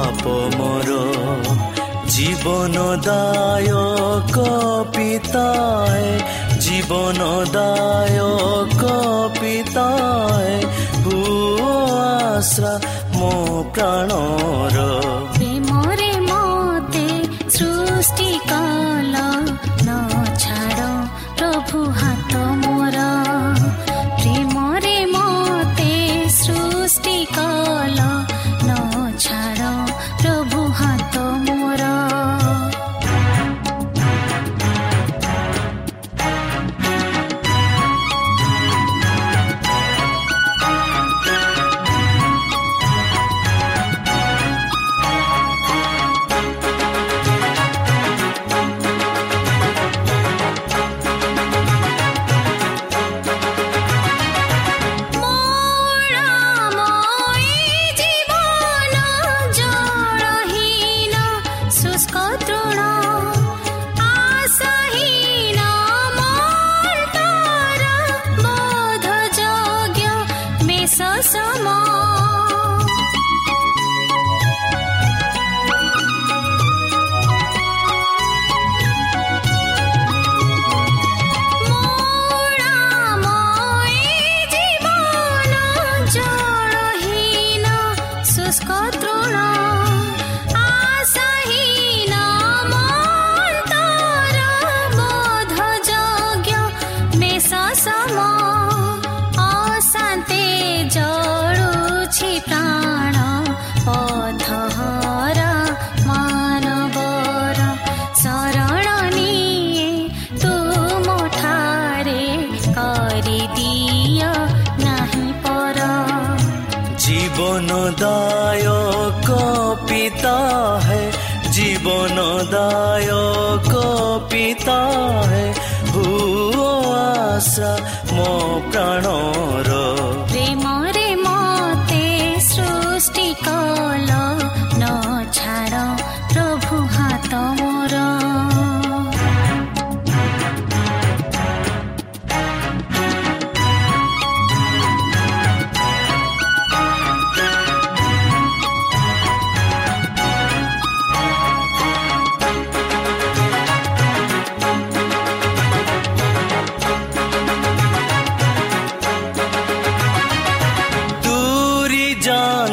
পাপ মর জীবনদায়ক পিতায় জীবনদায়ক পিতায় ভূ আশ্রা মো প্রাণর দায় পিতা হে জীবন দায়ক পিতা আশা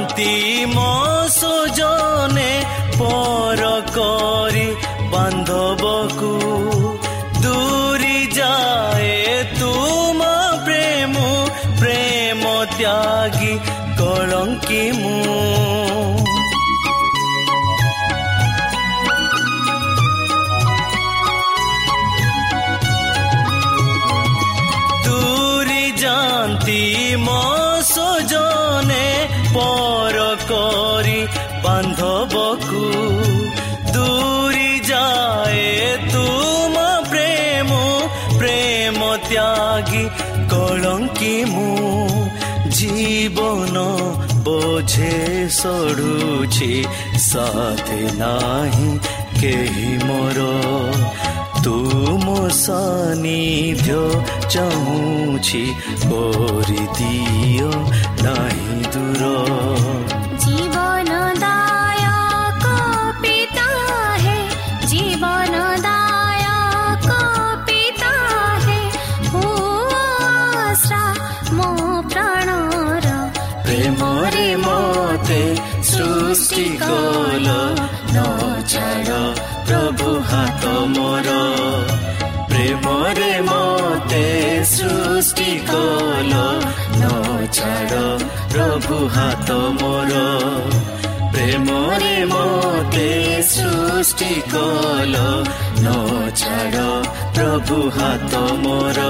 ଅନ୍ତିମ ସୁଜନେ ପରକ ବୋଝେ ସଢୁଛି ସାଥେ ନାହିଁ କେହି ମୋର ତୁମ ସାନିଧ୍ୟ ଚାହୁଁଛି କରିଦିଅ ନାହିଁ ଦୂର ସୃଷ୍ଟି କଲ ନ ଛାଡ଼ ପ୍ରଭୁ ହାତ ମୋର ପ୍ରେମରେ ମତେ ସୃଷ୍ଟି କଲ ନ ଛାଡ଼ ପ୍ରଭୁ ହାତ ମୋର ପ୍ରେମରେ ମତେ ସୃଷ୍ଟି କଲ ନ ଛାଡ଼ ପ୍ରଭୁ ହାତ ମୋର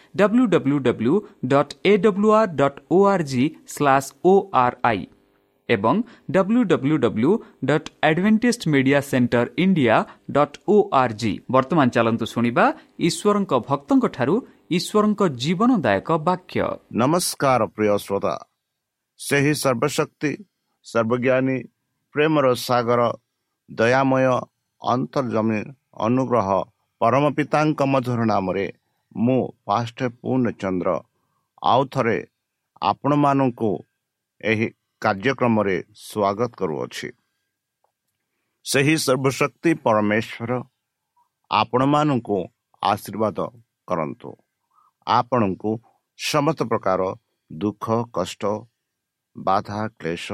W W W dot A W R dot O R G slash O R I ଏବଂ W W W dot Adventist Media Centre India dot O R G ବର୍ତ୍ତମାନ ଚାଲନ୍ତୁ ଶୁଣିବା ଈଶ୍ୱରଙ୍କ ଭକ୍ତଙ୍କଠାରୁ ଈଶ୍ୱରଙ୍କ ଜୀବନଦାୟକ ବାକ୍ୟ। ନମସ୍କାର ପ୍ରିୟ ଶ୍ରୋତା। ସେହି ସର୍ବଶକ୍ତି ସର୍ବଜ୍ଞାନୀ ପ୍ରେମର ସାଗର ଦୟାମୟ ଅନ୍ତର୍ଜମୀ ଅନୁଗ୍ରହ ପରମ ପିତାଙ୍କ ମଧୁର ନାମରେ ମୁଁ ପାଷ୍ଟ ପୂର୍ଣ୍ଣଚନ୍ଦ୍ର। ଆଉ ଥରେ ଆପଣମାନଙ୍କୁ ଏହି କାର୍ଯ୍ୟକ୍ରମରେ ସ୍ୱାଗତ କରୁଅଛି। ସେହି ସର୍ବଶକ୍ତି ପରମେଶ୍ୱର ଆପଣମାନଙ୍କୁ ଆଶୀର୍ବାଦ କରନ୍ତୁ। ଆପଣଙ୍କୁ ସମସ୍ତ ପ୍ରକାର ଦୁଃଖ କଷ୍ଟ ବାଧା କ୍ଲେଶ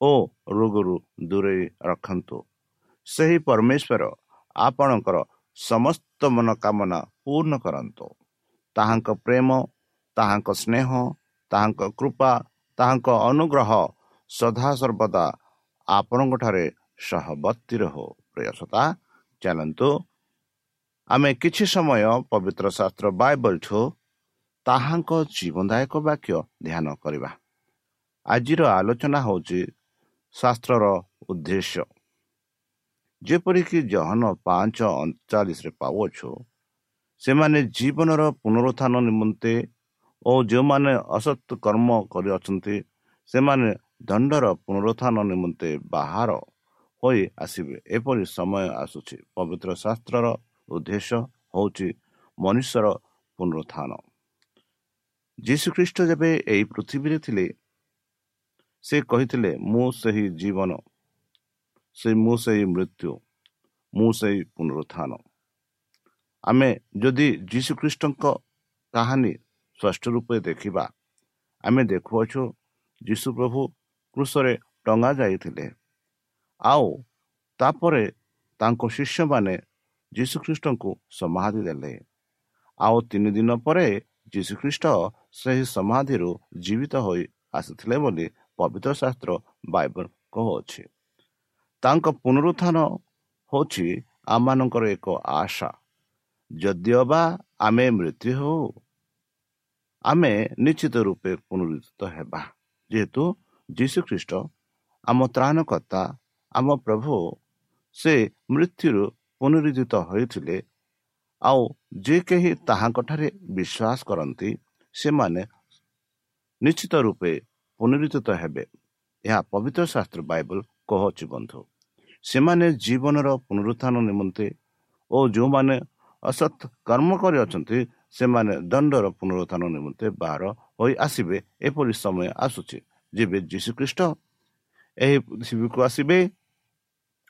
ଓ ରୋଗରୁ ଦୂରେଇ ରଖନ୍ତୁ। ସେହି ପରମେଶ୍ୱର ଆପଣଙ୍କର ସମସ୍ତ ମନୋକାମନା ପୂର୍ଣ୍ଣ କରନ୍ତୁ ତାହାଙ୍କ ପ୍ରେମ ତାହାଙ୍କ ସ୍ନେହ ତାହାଙ୍କ କୃପା ତାହାଙ୍କ ଅନୁଗ୍ରହ ସଦାସର୍ବଦା ଆପଣଙ୍କଠାରେ ସହବର୍ତ୍ତୀ ରହୁ ପ୍ରିୟସତା ଚାଲନ୍ତୁ ଆମେ କିଛି ସମୟ ପବିତ୍ର ଶାସ୍ତ୍ର ବାଇବଲଠୁ ତାହାଙ୍କ ଜୀବନଦାୟକ ବାକ୍ୟ ଧ୍ୟାନ କରିବା ଆଜିର ଆଲୋଚନା ହେଉଛି ଶାସ୍ତ୍ରର ଉଦ୍ଦେଶ୍ୟ ଯେପରିକି ଜହନ ପାଞ୍ଚ ଅଣଚାଳିଶରେ ପାଉଅଛୁ ସେମାନେ ଜୀବନର ପୁନରୁତ୍ଥାନ ନିମନ୍ତେ ଓ ଯେଉଁମାନେ ଅସତ୍ କର୍ମ କରିଅଛନ୍ତି ସେମାନେ ଦଣ୍ଡର ପୁନରୁତ୍ଥାନ ନିମନ୍ତେ ବାହାର ହୋଇ ଆସିବେ। ଏପରି ସମୟ ଆସୁଛି। ପବିତ୍ର ଶାସ୍ତ୍ରର ଉଦ୍ଦେଶ୍ୟ ହେଉଛି ମନୁଷ୍ୟର ପୁନରୁତ୍ଥାନ। ଯୀଶୁଖ୍ରୀଷ୍ଟ ଯେବେ ଏହି ପୃଥିବୀରେ ଥିଲେ ସେ କହିଥିଲେ ମୁଁ ସେହି ଜୀବନ ସେ ମୁଁ ସେହି ମୃତ୍ୟୁ ମୁଁ ସେହି ପୁନରୁତ୍ଥାନ। ଆମେ ଯଦି ଯୀଶୁଖ୍ରୀଷ୍ଟଙ୍କ କାହାଣୀ ସ୍ପଷ୍ଟ ରୂପେ ଦେଖିବା ଆମେ ଦେଖୁଅଛୁ ଯୀଶୁ ପ୍ରଭୁ କୃଷରେ ଟଙ୍ଗା ଯାଇଥିଲେ। ଆଉ ତାପରେ ତାଙ୍କ ଶିଷ୍ୟମାନେ ଯୀଶୁଖ୍ରୀଷ୍ଟଙ୍କୁ ସମାଧି ଦେଲେ। ଆଉ ତିନି ଦିନ ପରେ ଯୀଶୁଖ୍ରୀଷ୍ଟ ସେହି ସମାଧିରୁ ଜୀବିତ ହୋଇ ଆସିଥିଲେ ବୋଲି ପବିତ୍ର ଶାସ୍ତ୍ର ବାଇବଲ କହୁଅଛି। ତାଙ୍କ ପୁନରୁତ୍ଥାନ ହେଉଛି ଆମମାନଙ୍କର ଏକ ଆଶା। ଯଦିଓ ବା ଆମେ ମୃତ୍ୟୁ ହେଉ ଆମେ ନିଶ୍ଚିତ ରୂପେ ପୁନରୁଦ୍ଧିତ ହେବା। ଯେହେତୁ ଯୀଶୁଖ୍ରୀଷ୍ଟ ଆମ ତ୍ରାଣକର୍ତ୍ତା ଆମ ପ୍ରଭୁ ସେ ମୃତ୍ୟୁରୁ ପୁନରୁଦ୍ଧିତ ହୋଇଥିଲେ। ଆଉ ଯେ କେହି ତାହାଙ୍କଠାରେ ବିଶ୍ୱାସ କରନ୍ତି ସେମାନେ ନିଶ୍ଚିତ ରୂପେ ପୁନରୁଦ୍ଧିତ ହେବେ। ଏହା ପବିତ୍ର ଶାସ୍ତ୍ର ବାଇବଲ କହୁଅଛି ବନ୍ଧୁ। ସେମାନେ ଜୀବନର ପୁନରୁତ୍ଥାନ ନିମନ୍ତେ ଓ ଯେଉଁମାନେ ଅସତ୍ କର୍ମ କରିଅଛନ୍ତି ସେମାନେ ଦଣ୍ଡର ପୁନରୁତ୍ଥାନ ନିମନ୍ତେ ବାହାର ହୋଇ ଆସିବେ ଏପରି ସମୟ ଆସୁଛି। ଯେବେ ଯୀଶୁଖ୍ରୀଷ୍ଟ ଏହି ପୃଥିବୀକୁ ଆସିବେ।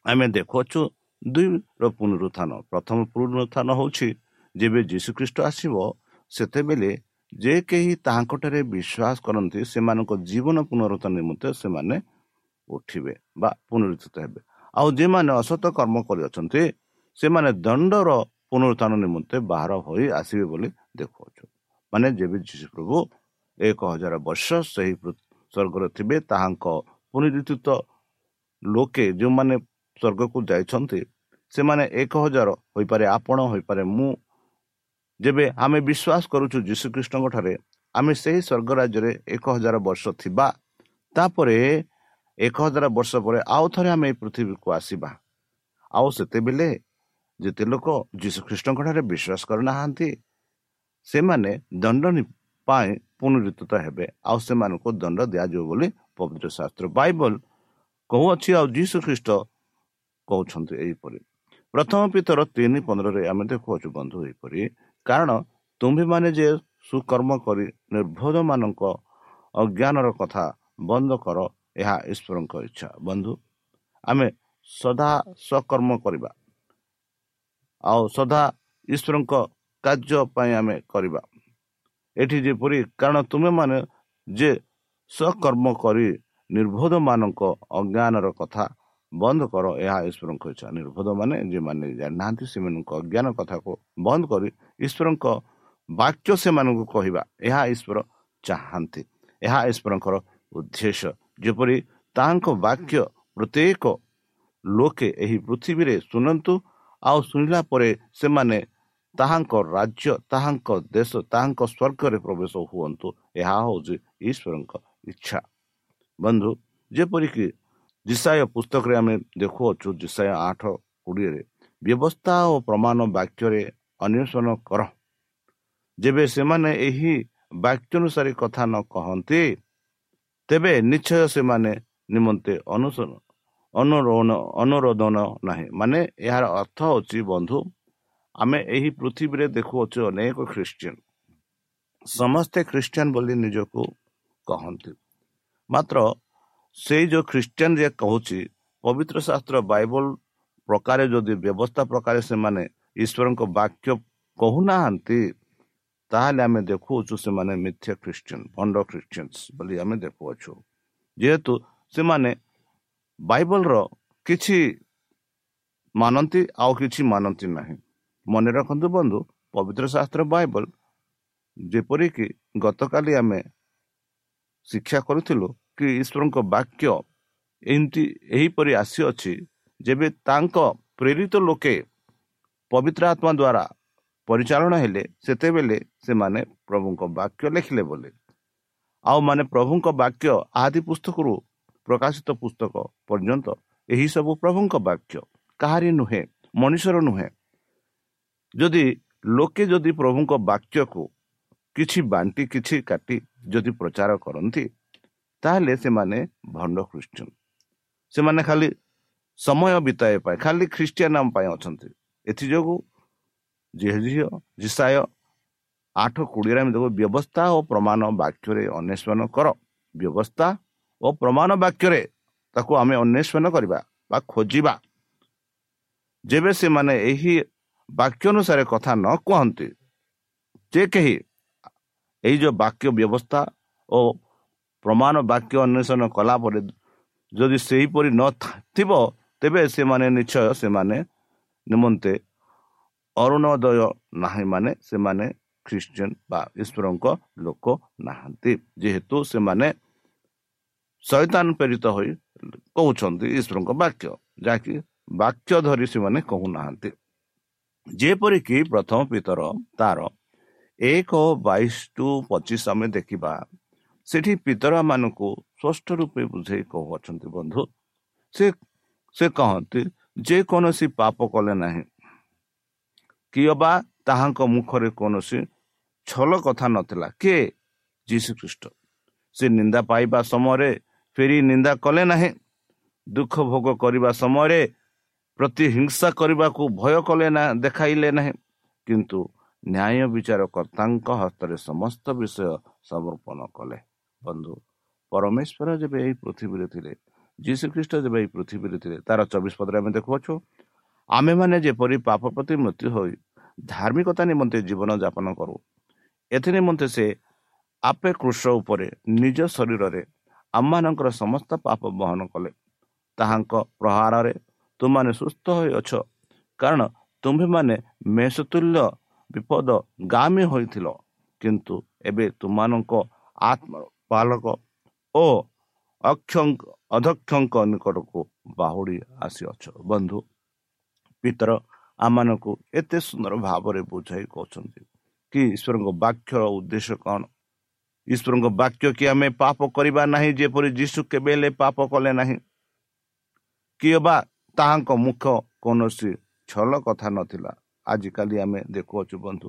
ଆମେ ଦେଖୁଅଛୁ ଦୁଇର ପୁନରୁତ୍ଥାନ। ପ୍ରଥମ ପୁନରୁତ୍ଥାନ ହେଉଛି ଯେବେ ଯୀଶୁଖ୍ରୀଷ୍ଟ ଆସିବ ସେତେବେଳେ ଯେ କେହି ତାହାଙ୍କଠାରେ ବିଶ୍ୱାସ କରନ୍ତି ସେମାନଙ୍କ ଜୀବନ ପୁନରୁତ୍ଥାନ ନିମନ୍ତେ ସେମାନେ ଉଠିବେ ବା ପୁନରୁତ୍ଥିତ ହେବେ। ଆଉ ଯେଉଁମାନେ ଅସତ କର୍ମ କରିଅଛନ୍ତି ସେମାନେ ଦଣ୍ଡର ପୁନରୁତ୍ଥାନ ନିମନ୍ତେ ବାହାର ହୋଇ ଆସିବେ ବୋଲି ଦେଖୁଅଛୁ ମାନେ ଯେବେ ଯୀଶୁ ପ୍ରଭୁ ଏକ ହଜାର ବର୍ଷ ସେହି ସ୍ୱର୍ଗରେ ଥିବେ ତାହାଙ୍କ ପୁନରୁଦ୍ଧିତ ଲୋକେ ଯେଉଁମାନେ ସ୍ୱର୍ଗକୁ ଯାଇଛନ୍ତି ସେମାନେ ଏକ ହଜାର ହୋଇପାରେ ଆପଣ ହୋଇପାରେ। ମୁଁ ଯେବେ ଆମେ ବିଶ୍ୱାସ କରୁଛୁ ଯୀଶୁଖ୍ରୀଷ୍ଟଙ୍କ ଠାରେ ଆମେ ସେହି ସ୍ୱର୍ଗ ରାଜ୍ୟରେ ଏକ ହଜାର ବର୍ଷ ଥିବା। ତାପରେ ଏକ ହଜାର ବର୍ଷ ପରେ ଆଉ ଥରେ ଆମେ ଏଇ ପୃଥିବୀକୁ ଆସିବା। ଆଉ ସେତେବେଳେ ଯେତେ ଲୋକ ଯୀଶୁଖ୍ରୀଷ୍ଟଙ୍କ ଠାରେ ବିଶ୍ୱାସ କରୁନାହାନ୍ତି ସେମାନେ ଦଣ୍ଡ ପାଇଁ ପୁନରୁତ ହେବେ। ଆଉ ସେମାନଙ୍କୁ ଦଣ୍ଡ ଦିଆଯିବ ବୋଲି ପବିତ୍ର ଶାସ୍ତ୍ର ବାଇବଲ କହୁଅଛି ଆଉ ଯୀଶୁ ଖ୍ରୀଷ୍ଟ କହୁଛନ୍ତି ଏହିପରି। ପ୍ରଥମ ପିତର ତିନି ପନ୍ଦରରେ ଆମେ ଦେଖୁଅଛୁ ବନ୍ଧୁ ଏହିପରି କାରଣ ତୁମ୍ଭେମାନେ ଯେ ସୁକର୍ମ କରି ନିର୍ଭୋଧ ମାନଙ୍କ ଅଜ୍ଞାନର କଥା ବନ୍ଦ କର ଏହା ଈଶ୍ୱରଙ୍କ ଇଚ୍ଛା। ବନ୍ଧୁ ଆମେ ସଦା ସକର୍ମ କରିବା। ଆଉ ସଦା ଈଶ୍ୱରଙ୍କ କାର୍ଯ୍ୟ ପାଇଁ ଆମେ କରିବା। ଏଠି ଯେପରି କାରଣ ତୁମେମାନେ ଯେ ସକର୍ମ କରି ନିର୍ଭୋଧ ମାନଙ୍କ ଅଜ୍ଞାନର କଥା ବନ୍ଦ କର ଏହା ଈଶ୍ୱରଙ୍କ ଇଚ୍ଛା। ନିର୍ଭୋଧ ମାନେ ଯେଉଁମାନେ ଜାଣିନାହାନ୍ତି ସେମାନଙ୍କ ଅଜ୍ଞାନ କଥାକୁ ବନ୍ଦ କରି ଈଶ୍ୱରଙ୍କ ବାକ୍ୟ ସେମାନଙ୍କୁ କହିବା ଏହା ଈଶ୍ୱର ଚାହାନ୍ତି। ଏହା ଈଶ୍ୱରଙ୍କର ଉଦ୍ଦେଶ୍ୟ। ଯେପରି ତାହାଙ୍କ ବାକ୍ୟ ପ୍ରତ୍ୟେକ ଲୋକେ ଏହି ପୃଥିବୀରେ ଶୁଣନ୍ତୁ ଆଉ ଶୁଣିଲା ପରେ ସେମାନେ ତାହାଙ୍କ ରାଜ୍ୟ ତାହାଙ୍କ ଦେଶ ତାହାଙ୍କ ସ୍ୱର୍ଗରେ ପ୍ରବେଶ ହୁଅନ୍ତୁ। ଏହା ହେଉଛି ଈଶ୍ୱରଙ୍କ ଇଚ୍ଛା। ବନ୍ଧୁ ଯେପରିକି ଜିସାୟ ପୁସ୍ତକରେ ଆମେ ଦେଖୁଅଛୁ ଜିସାୟ ଆଠ କୋଡ଼ିଏରେ ବ୍ୟବସ୍ଥା ଓ ପ୍ରମାଣ ବାକ୍ୟରେ ଅନ୍ୱେଷଣ କର। ଯେବେ ସେମାନେ ଏହି ବାକ୍ୟ ଅନୁସାରେ କଥା ନ କହନ୍ତି ତେବେ ନିଶ୍ଚୟ ସେମାନେ ନିମନ୍ତେ ଅନୁସରଣ ଅନୁରୋଧନ ନାହିଁ। ମାନେ ଏହାର ଅର୍ଥ ହେଉଛି ବନ୍ଧୁ ଆମେ ଏହି ପୃଥିବୀରେ ଦେଖୁଅଛୁ ଅନେକ ଖ୍ରୀଷ୍ଟିଆନ। ସମସ୍ତେ ଖ୍ରୀଷ୍ଟିଆନ ବୋଲି ନିଜକୁ କହନ୍ତି। ମାତ୍ର ସେଇ ଯେଉଁ ଖ୍ରୀଷ୍ଟିଆନ ଯେ କହୁଛି ପବିତ୍ର ଶାସ୍ତ୍ର ବାଇବଲ ପ୍ରକାରେ ଯଦି ବ୍ୟବସ୍ଥା ପ୍ରକାରେ ସେମାନେ ଈଶ୍ୱରଙ୍କ ବାକ୍ୟ କହୁନାହାନ୍ତି ତାହେଲେ ଆମେ ଦେଖୁଅଛୁ ସେମାନେ ମିଥ୍ୟା ଖ୍ରୀଷ୍ଟିଆନ ଭଣ୍ଡ ଖ୍ରୀଷ୍ଟିଆନ୍ସ ବୋଲି ଆମେ ଦେଖୁଅଛୁ। ଯେହେତୁ ସେମାନେ ବାଇବଲର କିଛି ମାନନ୍ତି ଆଉ କିଛି ମାନନ୍ତି ନାହିଁ। ମନେ ରଖନ୍ତୁ ବନ୍ଧୁ ପବିତ୍ର ଶାସ୍ତ୍ର ବାଇବଲ ଯେପରିକି ଗତକାଲି ଆମେ ଶିକ୍ଷା କରୁଥିଲୁ କି ଈଶ୍ୱରଙ୍କ ବାକ୍ୟ ଏମିତି ଏହିପରି ଆସିଅଛି ଯେବେ ତାଙ୍କ ପ୍ରେରିତ ଲୋକେ ପବିତ୍ର ଆତ୍ମା ଦ୍ୱାରା ପରିଚାଳନା ହେଲେ ସେତେବେଳେ ସେମାନେ ପ୍ରଭୁଙ୍କ ବାକ୍ୟ ଲେଖିଲେ ବୋଲି। ଆଉ ମାନେ ପ୍ରଭୁଙ୍କ ବାକ୍ୟ ଆଦି ପୁସ୍ତକରୁ ପ୍ରକାଶିତ ପୁସ୍ତକ ପର୍ଯ୍ୟନ୍ତ ଏହିସବୁ ପ୍ରଭୁଙ୍କ ବାକ୍ୟ କାହାରି ନୁହେଁ ମଣିଷର ନୁହେଁ। ଯଦି ଲୋକେ ଯଦି ପ୍ରଭୁଙ୍କ ବାକ୍ୟକୁ କିଛି ବାଣ୍ଟି କିଛି କାଟି ଯଦି ପ୍ରଚାର କରନ୍ତି ତାହେଲେ ସେମାନେ ଭଣ୍ଡ ଖ୍ରୀଷ୍ଟିଆନ। ସେମାନେ ଖାଲି ସମୟ ବିତାଇବା ପାଇଁ ଖାଲି ଖ୍ରୀଷ୍ଟିଆନ ଆମ ପାଇଁ ଅଛନ୍ତି। ଏଥିଯୋଗୁଁ ଝିଅ ଝିସାୟ ଆଠ କୋଡ଼ିଏରେ ଆମେ ଦେଖୁ ବ୍ୟବସ୍ଥା ଓ ପ୍ରମାଣ ବାକ୍ୟରେ ଅନ୍ୱେଷଣ କର। ବ୍ୟବସ୍ଥା ଓ ପ୍ରମାଣ ବାକ୍ୟରେ ତାକୁ ଆମେ ଅନ୍ୱେଷଣ କରିବା ବା ଖୋଜିବା। ଯେବେ ସେମାନେ ଏହି ବାକ୍ୟ ଅନୁସାରେ କଥା ନ କୁହନ୍ତି ଯେ କେହି ଏଇ ଯେଉଁ ବାକ୍ୟ ବ୍ୟବସ୍ଥା ଓ ପ୍ରମାଣ ବାକ୍ୟ ଅନ୍ୱେଷଣ କଲା ପରେ ଯଦି ସେହିପରି ନଥିବ ତେବେ ସେମାନେ ନିଶ୍ଚୟ ସେମାନେ ନିମନ୍ତେ ଅରୁଣୋଦୟ ନାହିଁ ମାନେ ସେମାନେ ଖ୍ରୀଷ୍ଟିଆନ ବା ଈଶ୍ୱରଙ୍କ ଲୋକ ନାହାନ୍ତି। ଯେହେତୁ ସେମାନେ ଶୈତାନ ପ୍ରେରିତ ହୋଇ କହୁଛନ୍ତି ଈଶ୍ୱରଙ୍କ ବାକ୍ୟ। ଯାହାକି ବାକ୍ୟ ଧରି ସେମାନେ କହୁନାହାନ୍ତି। ଯେପରିକି ପ୍ରଥମ ପିତର ତାର ଏକ ବାଇଶ ଟୁ ପଚିଶ ଆମେ ଦେଖିବା। ସେଠି ପିତରାମାନଙ୍କୁ ସ୍ପଷ୍ଟ ରୂପେ ବୁଝେଇ କହୁଅଛନ୍ତି ବନ୍ଧୁ। ସେ ସେ କହନ୍ତି ଯେକୌଣସି ପାପ କଲେ ନାହିଁ। କିଏ ବା ତାହାଙ୍କ ମୁଖରେ କୌଣସି ଛଲ କଥା ନଥିଲା। କିଏ? ଯୀଶୁ ଖ୍ରୀଷ୍ଟ ସେ ନିନ୍ଦା ପାଇବା ସମୟରେ ଫେରି ନିନ୍ଦା କଲେ ନାହିଁ। ଦୁଃଖ ଭୋଗ କରିବା ସମୟରେ ପ୍ରତି ହିଂସା କରିବାକୁ ଭୟ କଲେ ନା ଦେଖାଇଲେ ନାହିଁ। କିନ୍ତୁ ନ୍ୟାୟ ବିଚାରକର୍ତ୍ତାଙ୍କ ହସ୍ତରେ ସମସ୍ତ ବିଷୟ ସମର୍ପଣ କଲେ। ବନ୍ଧୁ ପରମେଶ୍ୱର ଯେବେ ଏହି ପୃଥିବୀରେ ଥିଲେ ଯୀଶୁଖ୍ରୀଷ୍ଟ ଯେବେ ଏହି ପୃଥିବୀରେ ଥିଲେ ତାର ଚବିଶ ପଦରେ ଆମେ ଦେଖୁଅଛୁ ଆମେମାନେ ଯେପରି ପାପ ପ୍ରତି ମୃତ୍ୟୁ ହୋଇ ଧାର୍ମିକତା ନିମନ୍ତେ ଜୀବନ ଯାପନ କରୁ ଏଥି ନିମନ୍ତେ ସେ ଆପେ କୃଷ ଉପରେ ନିଜ ଶରୀରରେ ଆମମାନଙ୍କର ସମସ୍ତ ପାପ ବହନ କଲେ। ତାହାଙ୍କ ପ୍ରହାରରେ ତୁମମାନେ ସୁସ୍ଥ ହୋଇଅଛ କାରଣ ତୁମ୍ଭେମାନେ ମେଷତୁଲ୍ୟ ବିପଦ ଗାମୀ ହୋଇଥିଲ। କିନ୍ତୁ ଏବେ ତୁମମାନଙ୍କ ଆତ୍ମ ବାଲକ ଓ ଅକ୍ଷ ଅଧ୍ୟକ୍ଷଙ୍କ ନିକଟକୁ ବାହୁଡ଼ି ଆସିଅଛ। ବନ୍ଧୁ ପିତର ଆମମାନଙ୍କୁ ଏତେ ସୁନ୍ଦର ଭାବରେ ବୁଝାଇ କହୁଛନ୍ତି। କି ଈଶ୍ୱରଙ୍କ ବାକ୍ୟର ଉଦ୍ଦେଶ୍ୟ କ'ଣ? ଈଶ୍ୱରଙ୍କ ବାକ୍ୟ କି ଆମେ ପାପ କରିବା ନାହିଁ ଯେପରି ଯୀଶୁ କେବେ ହେଲେ ପାପ କଲେ ନାହିଁ। କିଏ ବା ତାହାଙ୍କ ମୁଖ କୌଣସି ଛଲ କଥା ନଥିଲା। ଆଜିକାଲି ଆମେ ଦେଖୁଅଛୁ ବନ୍ଧୁ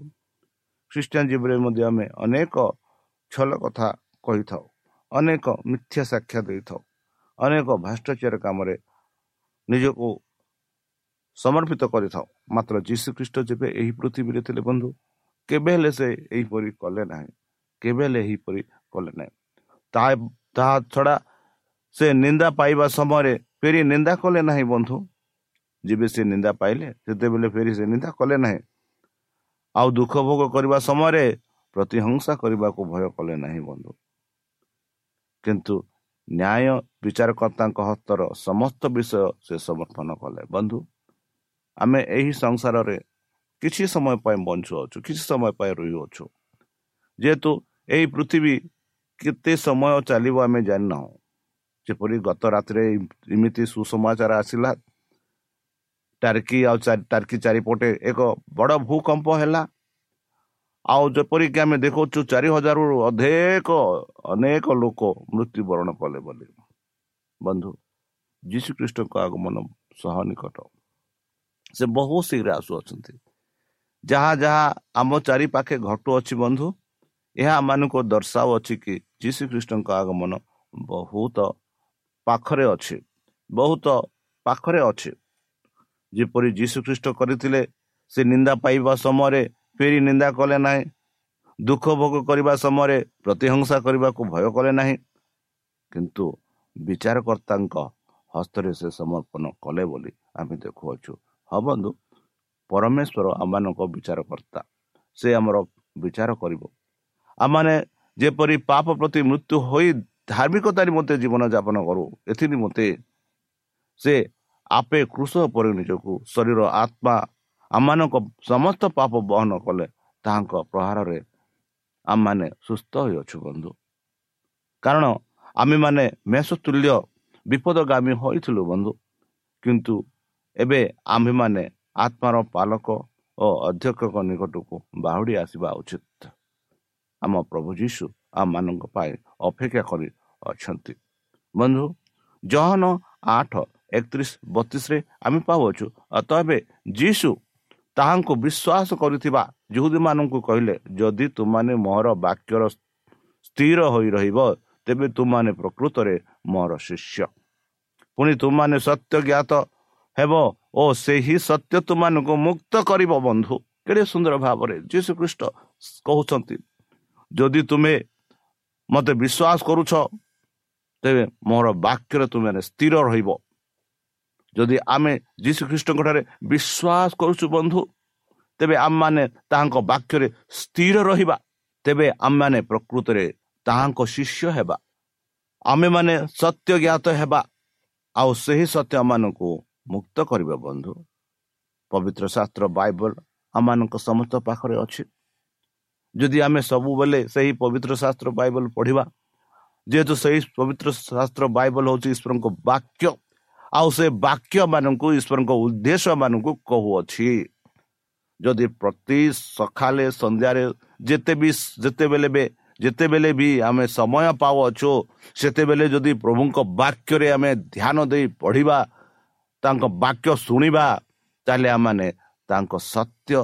ଖ୍ରୀଷ୍ଟିଆନ ଜୀବନରେ ମଧ୍ୟ ଆମେ ଅନେକ ଛଲ କଥା କହିଥାଉ ଅନେକ ମିଥ୍ୟା ସାକ୍ଷା ଦେଇଥାଉ ଅନେକ ଭ୍ରଷ୍ଟାଚାର କାମରେ ନିଜକୁ ସମର୍ପିତ କରିଥାଉ। ମାତ୍ର ଯୀଶୁ ଖ୍ରୀଷ୍ଟ ଯେବେ ଏହି ପୃଥିବୀରେ ଥିଲେ ବନ୍ଧୁ କେବେ ହେଲେ ସେ ଏହିପରି କଲେ ନାହିଁ। କେବେ ହେଲେ ଏହିପରି କଲେ ନାହିଁ। ତାହା ଛଡ଼ା ସେ ନିନ୍ଦା ପାଇବା ସମୟରେ ଫେରି ନିନ୍ଦା କଲେ ନାହିଁ ବନ୍ଧୁ। ଯେବେ ସେ ନିନ୍ଦା ପାଇଲେ ସେତେବେଳେ ଫେରି ସେ ନିନ୍ଦା କଲେ ନାହିଁ। ଆଉ ଦୁଃଖ ଭୋଗ କରିବା ସମୟରେ ପ୍ରତିହଂସା କରିବାକୁ ଭୟ କଲେ ନାହିଁ ବନ୍ଧୁ। କିନ୍ତୁ ନ୍ୟାୟ ବିଚାରକର୍ତ୍ତାଙ୍କ ହସ୍ତର ସମସ୍ତ ବିଷୟ ସେ ସମର୍ପଣ କଲେ। ବନ୍ଧୁ ଆମେ ଏହି ସଂସାରରେ କିଛି ସମୟ ପାଇଁ ବଞ୍ଚୁଅଛୁ କିଛି ସମୟ ପାଇଁ ରହିଅଛୁ। ଯେହେତୁ ଏହି ପୃଥିବୀ କେତେ ସମୟ ଚାଲିବ ଆମେ ଜାଣିନାହୁଁ। ଯେପରି ଗତ ରାତିରେ ଏମିତି ସୁସମାଚାର ଆସିଲା ଟାର୍କି ଆଉ ଟାର୍କି ଚାରିପଟେ ଏକ ବଡ଼ ଭୂକମ୍ପ ହେଲା। ଆଉ ଯେପରିକି ଆମେ ଦେଖାଉଛୁ ଚାରି ହଜାରରୁ ଅଧିକ ଅନେକ ଲୋକ ମୃତ୍ୟୁବରଣ କଲେ ବୋଲି। ବନ୍ଧୁ ଯୀଶୁ ଖ୍ରୀଷ୍ଟଙ୍କ ଆଗମନ ସହ ନିକଟ। ସେ ବହୁତ ଶୀଘ୍ର ଆସୁଅଛନ୍ତି। ଯାହା ଯାହା ଆମ ଚାରିପାଖେ ଘଟୁଅଛି ବନ୍ଧୁ ଏହା ଆମମାନଙ୍କୁ ଦର୍ଶାଉଅଛି କି ଯୀଶୁ ଖ୍ରୀଷ୍ଟଙ୍କ ଆଗମନ ବହୁତ ପାଖରେ ଅଛି ବହୁତ ପାଖରେ ଅଛି। ଯେପରି ଯୀଶୁ ଖ୍ରୀଷ୍ଟ କରିଥିଲେ ସେ ନିନ୍ଦା ପାଇବା ସମୟରେ ଫେରି ନିନ୍ଦା କଲେ ନାହିଁ ଦୁଃଖ ଭୋଗ କରିବା ସମୟରେ ପ୍ରତିହଂସା କରିବାକୁ ଭୟ କଲେ ନାହିଁ କିନ୍ତୁ ବିଚାରକର୍ତ୍ତାଙ୍କ ହସ୍ତରେ ସେ ସମର୍ପଣ କଲେ ବୋଲି ଆମେ ଦେଖୁଅଛୁ। ହଁ ବନ୍ଧୁ ପରମେଶ୍ୱର ଆମମାନଙ୍କ ବିଚାରକର୍ତ୍ତା ସେ ଆମର ବିଚାର କରିବ। ଆମମାନେ ଯେପରି ପାପ ପ୍ରତି ମୃତ୍ୟୁ ହୋଇ ଧାର୍ମିକତା ନିମନ୍ତେ ଜୀବନଯାପନ କରୁ ଏଥି ନିମନ୍ତେ ସେ ଆପେ କୃଷ ଉପରେ ନିଜକୁ ଶରୀର ଆତ୍ମା ଆମମାନଙ୍କ ସମସ୍ତ ପାପ ବହନ କଲେ ତାହାଙ୍କ ପ୍ରହାରରେ ଆମମାନେ ସୁସ୍ଥ ହୋଇଅଛୁ ବନ୍ଧୁ। କାରଣ ଆମେମାନେ ମେଷ ତୁଲ୍ୟ ବିପଦଗାମୀ ହୋଇଥିଲୁ ବନ୍ଧୁ। କିନ୍ତୁ ଏବେ ଆମ୍ଭେମାନେ ଆତ୍ମାର ପାଲକ ଓ ଅଧ୍ୟକ୍ଷଙ୍କ ନିକଟକୁ ବାହୁଡ଼ି ଆସିବା ଉଚିତ। ଆମ ପ୍ରଭୁ ଯୀଶୁ ଆମମାନଙ୍କ ପାଇଁ ଅପେକ୍ଷା କରି ଅଛନ୍ତି। ବନ୍ଧୁ ଜହନ ଆଠ ଏକତିରିଶ ବତିଶରେ ଆମେ ପାଉଛୁ ଏବେ ଯୀଶୁ ତାହାଙ୍କୁ ବିଶ୍ୱାସ କରିଥିବା ଯୁହୁଦୀମାନଙ୍କୁ କହିଲେ ଯଦି ତୁମାନେ ମୋର ବାକ୍ୟର ସ୍ଥିର ହୋଇ ରହିବ ତେବେ ତୁମାନେ ପ୍ରକୃତରେ ମୋର ଶିଷ୍ୟ। ପୁଣି ତୁମାନେ ସତ୍ୟ ଜ୍ଞାତ ହେବ ଓ ସେହି ସତ୍ୟ ତୁମାନଙ୍କୁ ମୁକ୍ତ କରିବ ବନ୍ଧୁ। କେଡ଼େ ସୁନ୍ଦର ଭାବରେ ଯୀଶୁ ଖ୍ରୀଷ୍ଟ କହୁଛନ୍ତି। ଯଦି ତୁମେ ମୋତେ ବିଶ୍ୱାସ କରୁଛ ତେବେ ମୋର ବାକ୍ୟରେ ତୁମେ ସ୍ଥିର ରହିବ ଯଦି ଆମେ ଯୀଶୁ ଖ୍ରୀଷ୍ଟଙ୍କ ଠାରେ ବିଶ୍ୱାସ କରୁଛୁ ବନ୍ଧୁ ତେବେ ଆମମାନେ ତାହାଙ୍କ ବାକ୍ୟରେ ସ୍ଥିର ରହିବା ତେବେ ଆମମାନେ ପ୍ରକୃତରେ ତାହାଙ୍କ ଶିଷ୍ୟ ହେବା। ଆମେମାନେ ସତ୍ୟ ଜ୍ଞାତ ହେବା ଆଉ ସେହି ସତ୍ୟ ଆମମାନଙ୍କୁ ମୁକ୍ତ କରିବ ବନ୍ଧୁ। ପବିତ୍ର ଶାସ୍ତ୍ର ବାଇବଲ ଆମମାନଙ୍କ ସମସ୍ତ ପାଖରେ ଅଛି। ଯଦି ଆମେ ସବୁବେଳେ ସେହି ପବିତ୍ର ଶାସ୍ତ୍ର ବାଇବଲ ପଢ଼ିବା ଯେହେତୁ ସେହି ପବିତ୍ର ଶାସ୍ତ୍ର ବାଇବଲ ହେଉଛି ଈଶ୍ୱରଙ୍କ ବାକ୍ୟ ଆଉ ସେ ବାକ୍ୟ ମାନଙ୍କୁ ଈଶ୍ୱରଙ୍କ ଉଦ୍ଦେଶ୍ୟ ମାନଙ୍କୁ କହୁଅଛି। ଯଦି ପ୍ରତି ସକାଳେ ସନ୍ଧ୍ୟାରେ ଯେତେ ବି ଯେତେବେଳେ ବି ଯେତେବେଳେ ବି ଆମେ ସମୟ ପାଉଅଛୁ ସେତେବେଳେ ଯଦି ପ୍ରଭୁଙ୍କ ବାକ୍ୟରେ ଆମେ ଧ୍ୟାନ ଦେଇ ପଢ଼ିବା ତାଙ୍କ ବାକ୍ୟ ଶୁଣିବା ତାହେଲେ ଆମମାନେ ତାଙ୍କ ସତ୍ୟ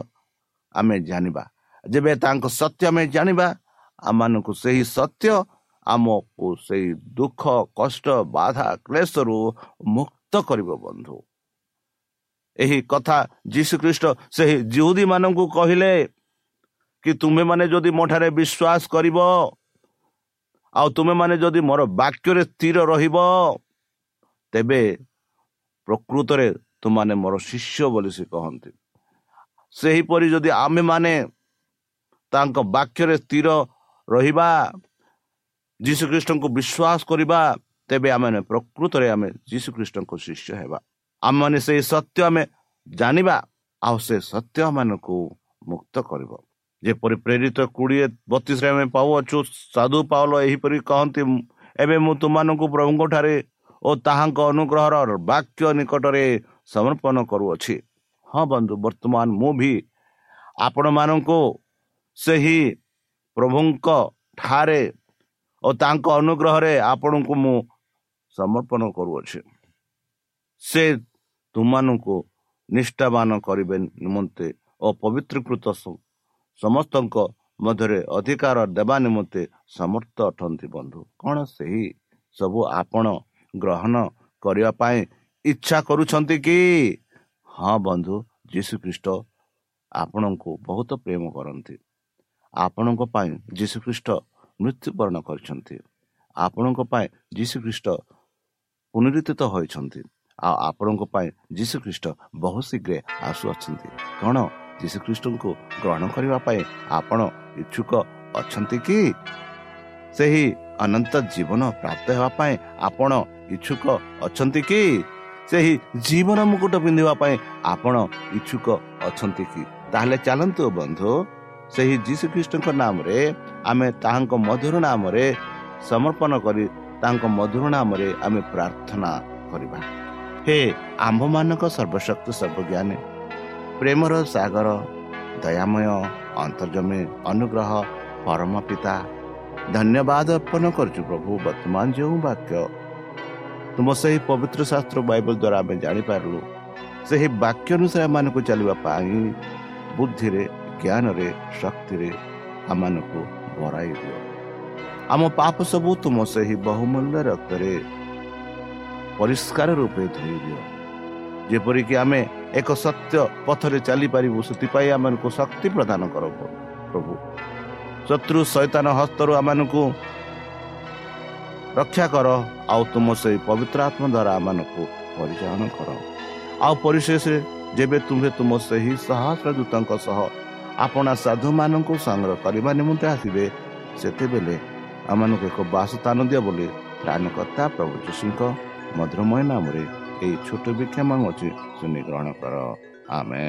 ଆମେ ଜାଣିବା। ଯେବେ ତାଙ୍କ ସତ୍ୟ ଆମେ ଜାଣିବା ଆମମାନଙ୍କୁ ସେହି ସତ୍ୟ ଆମକୁ ସେଇ ଦୁଃଖ କଷ୍ଟ ବାଧା କ୍ଲେଶରୁ ମୁକ୍ତ କରିବ ବନ୍ଧୁ। ଏହି କଥା ଯୀଶୁ ଖ୍ରୀଷ୍ଟ ସେହି ଜିହୁଦୀ ମାନଙ୍କୁ କହିଲେ କି ତୁମେମାନେ ଯଦି ମୋ ଠାରେ ବିଶ୍ୱାସ କରିବ ଆଉ ତୁମେମାନେ ଯଦି ମୋର ବାକ୍ୟରେ ସ୍ଥିର ରହିବ ତେବେ ପ୍ରକୃତରେ ତୁମାନେ ମୋର ଶିଷ୍ୟ ବୋଲି ସେ କହନ୍ତି। ସେହିପରି ଯଦି ଆମେମାନେ ତାଙ୍କ ବାକ୍ୟରେ ସ୍ଥିର ରହିବା ଯୀଶୁଖ୍ରୀଷ୍ଟଙ୍କୁ ବିଶ୍ୱାସ କରିବା ତେବେ ଆମେ ପ୍ରକୃତରେ ଆମେ ଯୀଶୁଖ୍ରୀଷ୍ଟଙ୍କ ଶିଷ୍ୟ ହେବା। ଆମମାନେ ସେଇ ସତ୍ୟ ଆମେ ଜାଣିବା ଆଉ ସେ ସତ୍ୟ ମାନଙ୍କୁ ମୁକ୍ତ କରିବ। ଯେପରି ପ୍ରେରିତ କୋଡ଼ିଏ ବତିଶରେ ଆମେ ପାଉଅଛୁ ସାଧୁ ପାଉଲ ଏହିପରି କହନ୍ତି ଏବେ ମୁଁ ତୁମମାନଙ୍କୁ ପ୍ରଭୁଙ୍କ ଠାରେ ଓ ତାହାଙ୍କ ଅନୁଗ୍ରହର ବାକ୍ୟ ନିକଟରେ ସମର୍ପଣ କରୁଅଛି। ହଁ ବନ୍ଧୁ ବର୍ତ୍ତମାନ ମୁଁ ବି ଆପଣମାନଙ୍କୁ ସେହି ପ୍ରଭୁଙ୍କ ଠାରେ ଓ ତାଙ୍କ ଅନୁଗ୍ରହରେ ଆପଣଙ୍କୁ ମୁଁ ସମର୍ପଣ କରୁଅଛି। ସେ ତୁମମାନଙ୍କୁ ନିଷ୍ଠାବାନ କରିବେ ନିମନ୍ତେ ଓ ପବିତ୍ରକୃତ ସମସ୍ତଙ୍କ ମଧ୍ୟରେ ଅଧିକାର ଦେବା ନିମନ୍ତେ ସମର୍ଥ ଅଟନ୍ତି ବନ୍ଧୁ। କ'ଣ ସେହି ସବୁ ଆପଣ ଗ୍ରହଣ କରିବା ପାଇଁ ଇଚ୍ଛା କରୁଛନ୍ତି କି? ହଁ ବନ୍ଧୁ ଯୀଶୁଖ୍ରୀଷ୍ଟ ଆପଣଙ୍କୁ ବହୁତ ପ୍ରେମ କରନ୍ତି। ଆପଣଙ୍କ ପାଇଁ ଯୀଶୁଖ୍ରୀଷ୍ଟ ମୃତ୍ୟୁବରଣ କରିଛନ୍ତି। ଆପଣଙ୍କ ପାଇଁ ଯୀଶୁଖ୍ରୀଷ୍ଟ ପୁନରୁଦ୍ଧିତ ହୋଇଛନ୍ତି। ଆଉ ଆପଣଙ୍କ ପାଇଁ ଯୀଶୁଖ୍ରୀଷ୍ଟ ବହୁ ଶୀଘ୍ର ଆସୁଅଛନ୍ତି। କ'ଣ ଯୀଶୁଖ୍ରୀଷ୍ଟଙ୍କୁ ଗ୍ରହଣ କରିବା ପାଇଁ ଆପଣ ଇଚ୍ଛୁକ ଅଛନ୍ତି କି? ସେହି ଅନନ୍ତ ଜୀବନ ପ୍ରାପ୍ତ ହେବା ପାଇଁ ଆପଣ ଇଚ୍ଛୁକ ଅଛନ୍ତି କି? ସେହି ଜୀବନ ମୁକୁଟ ପିନ୍ଧିବା ପାଇଁ ଆପଣ ଇଚ୍ଛୁକ ଅଛନ୍ତି କି? ତାହେଲେ ଚାଲନ୍ତୁ ବନ୍ଧୁ ସେହି ଯୀଶୁଖ୍ରୀଷ୍ଟଙ୍କ ନାମରେ ଆମେ ତାହାଙ୍କ ମଧୁର ନାମରେ ସମର୍ପଣ କରି ତାଙ୍କ ମଧୁର ନାମରେ ଆମେ ପ୍ରାର୍ଥନା କରିବା। ହେ ଆମ୍ଭମାନଙ୍କ ସର୍ବଶକ୍ତି ସର୍ବଜ୍ଞାନୀ ପ୍ରେମର ସାଗର ଦୟାମୟ ଅନ୍ତର୍ଜମୀ ଅନୁଗ୍ରହ ପରମ ପିତା ଧନ୍ୟବାଦ ଅର୍ପଣ କରୁଛୁ ପ୍ରଭୁ ବର୍ତ୍ତମାନ ଯେଉଁ ବାକ୍ୟ ତୁମ ସେହି ପବିତ୍ର ଶାସ୍ତ୍ର ବାଇବଲ ଦ୍ୱାରା ଆମେ ଜାଣିପାରିଲୁ ସେହି ବାକ୍ୟ ଅନୁସାରେ ଆମମାନଙ୍କୁ ଚାଲିବା ପାଇଁ ବୁଦ୍ଧିରେ ଜ୍ଞାନରେ ଶକ୍ତିରେ ଆମମାନଙ୍କୁ ବରାଇ ଦିଅ। ଆମ ପାପ ସବୁ ତୁମ ସେହି ବହୁମୂଲ୍ୟ ରକ୍ତରେ ପରିଷ୍କାର ରୂପେ ଧୋଇ ଦିଅ। ଯେପରିକି ଆମେ ଏକ ସତ୍ୟ ପଥରେ ଚାଲିପାରିବୁ ସେଥିପାଇଁ ଆମମାନଙ୍କୁ ଶକ୍ତି ପ୍ରଦାନ କର ପ୍ରଭୁ। ଶତ୍ରୁ ସୈତାନ ହସ୍ତରୁ ଆମମାନଙ୍କୁ ରକ୍ଷା କର ଆଉ ତୁମ ସେହି ପବିତ୍ର ଆତ୍ମା ଦ୍ୱାରା ଆମମାନଙ୍କୁ ପରିଚାଳନା କର। ଆଉ ପରିଶେଷରେ ଯେବେ ତୁମ୍ଭେ ତୁମ ସେହି ସହସ୍ର ଦୂତଙ୍କ ସହ ଆପଣା ସାଧୁମାନଙ୍କୁ ସଂଗ୍ରହ କରିବା ନିମନ୍ତେ ଆସିବେ ସେତେବେଳେ ଆମମାନଙ୍କୁ ଏକ ବାସସ୍ଥାନ ଦିଅ ବୋଲି ତ୍ରାଣକର୍ତ୍ତା ପ୍ରଭୁ ଯୀଶୁଙ୍କ ମଧୁରମୟ ନାମରେ ଏହି ଛୋଟ ବିକ୍ଷମ ଅଛି ଶୁଣି ଗ୍ରହଣ କର। ଆମେ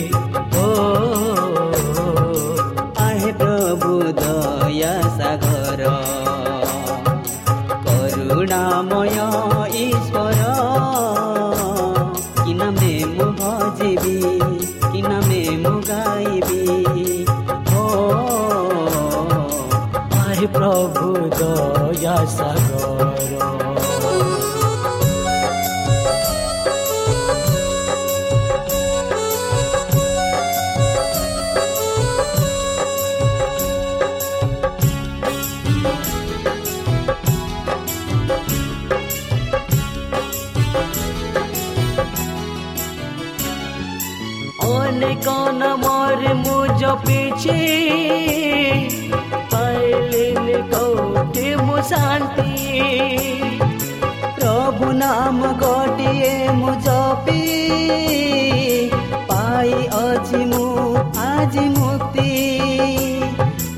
You. जपेछे पाइलिने कौटे मु शान्ति प्रभु नाम गोटिए मु जपी पाइ अझि मु आज मुक्ति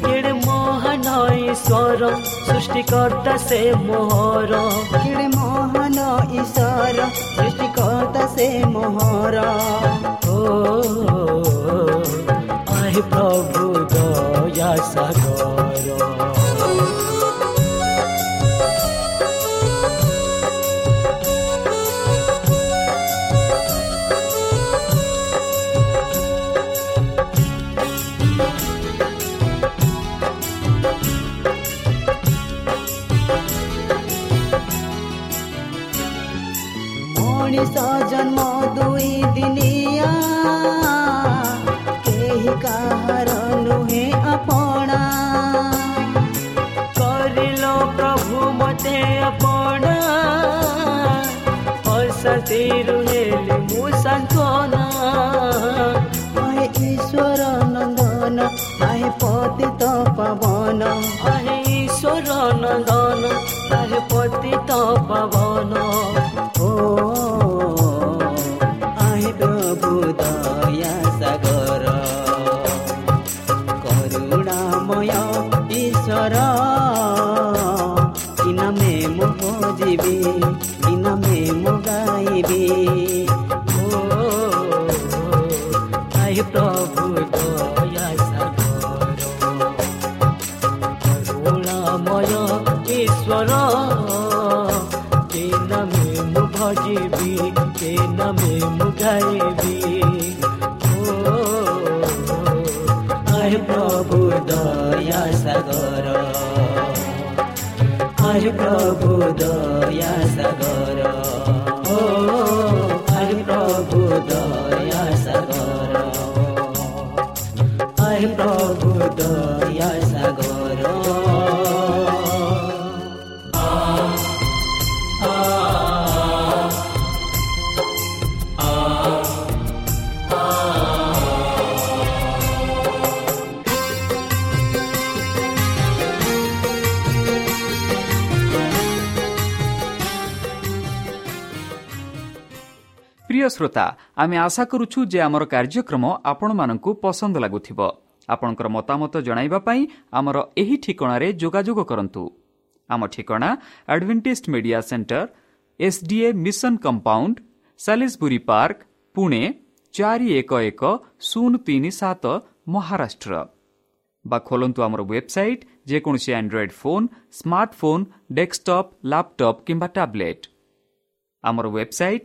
केडे मोहन ईश्वर सृष्टिकर्ता से मोहर केडे मोहन ईश्वर सृष्टिकर्ता से मोहर ओ प्रभु दया सागर போனா तीरुहेल मुसकोना आए ईश्वर नन्दन आए पतित पवन आए ईश्वर नन्दन आए पतित पवन ओ କେ ନାମେ ମୁଁ ଗାଇବି ଓ ଆହେ ପ୍ରଭୁ ଦୟା ସାଗର ଆହେ ପ୍ରଭୁ ଦୟା ସାଗର ଓ ଆହେ ପ୍ରଭୁ ଦୟା ସାଗର ଆହେ শ্রোতা আমি আশা করুছু যে আমার কার্যক্রম আপনার পসন্দ লাগুব আপনার মতামত পাই আমার এই ঠিকার যোগাযোগ করতু আমার ঠিকনা advantage Media Centre SDA Mission Compound সাি Park Pune চারি এক এক শূন্য তিন সাত ମହାରାଷ୍ଟ୍ର। ବା ଖୋଲନ୍ତୁ ଆମର ୱେବସାଇଟ୍, ଯେକୌଣସି Android phone smartphone desktop laptop কিংবা ট্যাবলেট আমার ওয়েবসাইট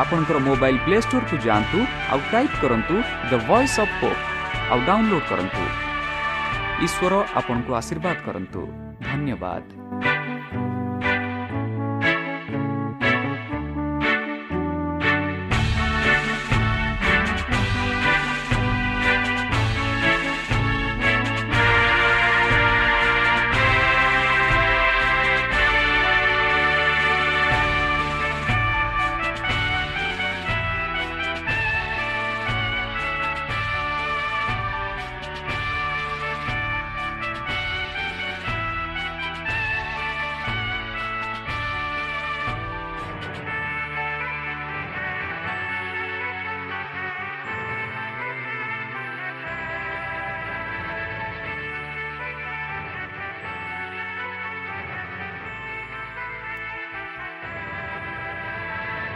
ଆପଣଙ୍କର ମୋବାଇଲ୍ ପ୍ଲେ ଷ୍ଟୋରକୁ ଯାଆନ୍ତୁ ଆଉ ଟାଇପ୍ କରନ୍ତୁ ଦ ଭଏସ୍ ଅଫ୍ ପୋପ୍ ଆଉ ଡାଉନଲୋଡ୍ କରନ୍ତୁ। ଈଶ୍ୱର ଆପଣଙ୍କୁ ଆଶୀର୍ବାଦ କରନ୍ତୁ। ଧନ୍ୟବାଦ।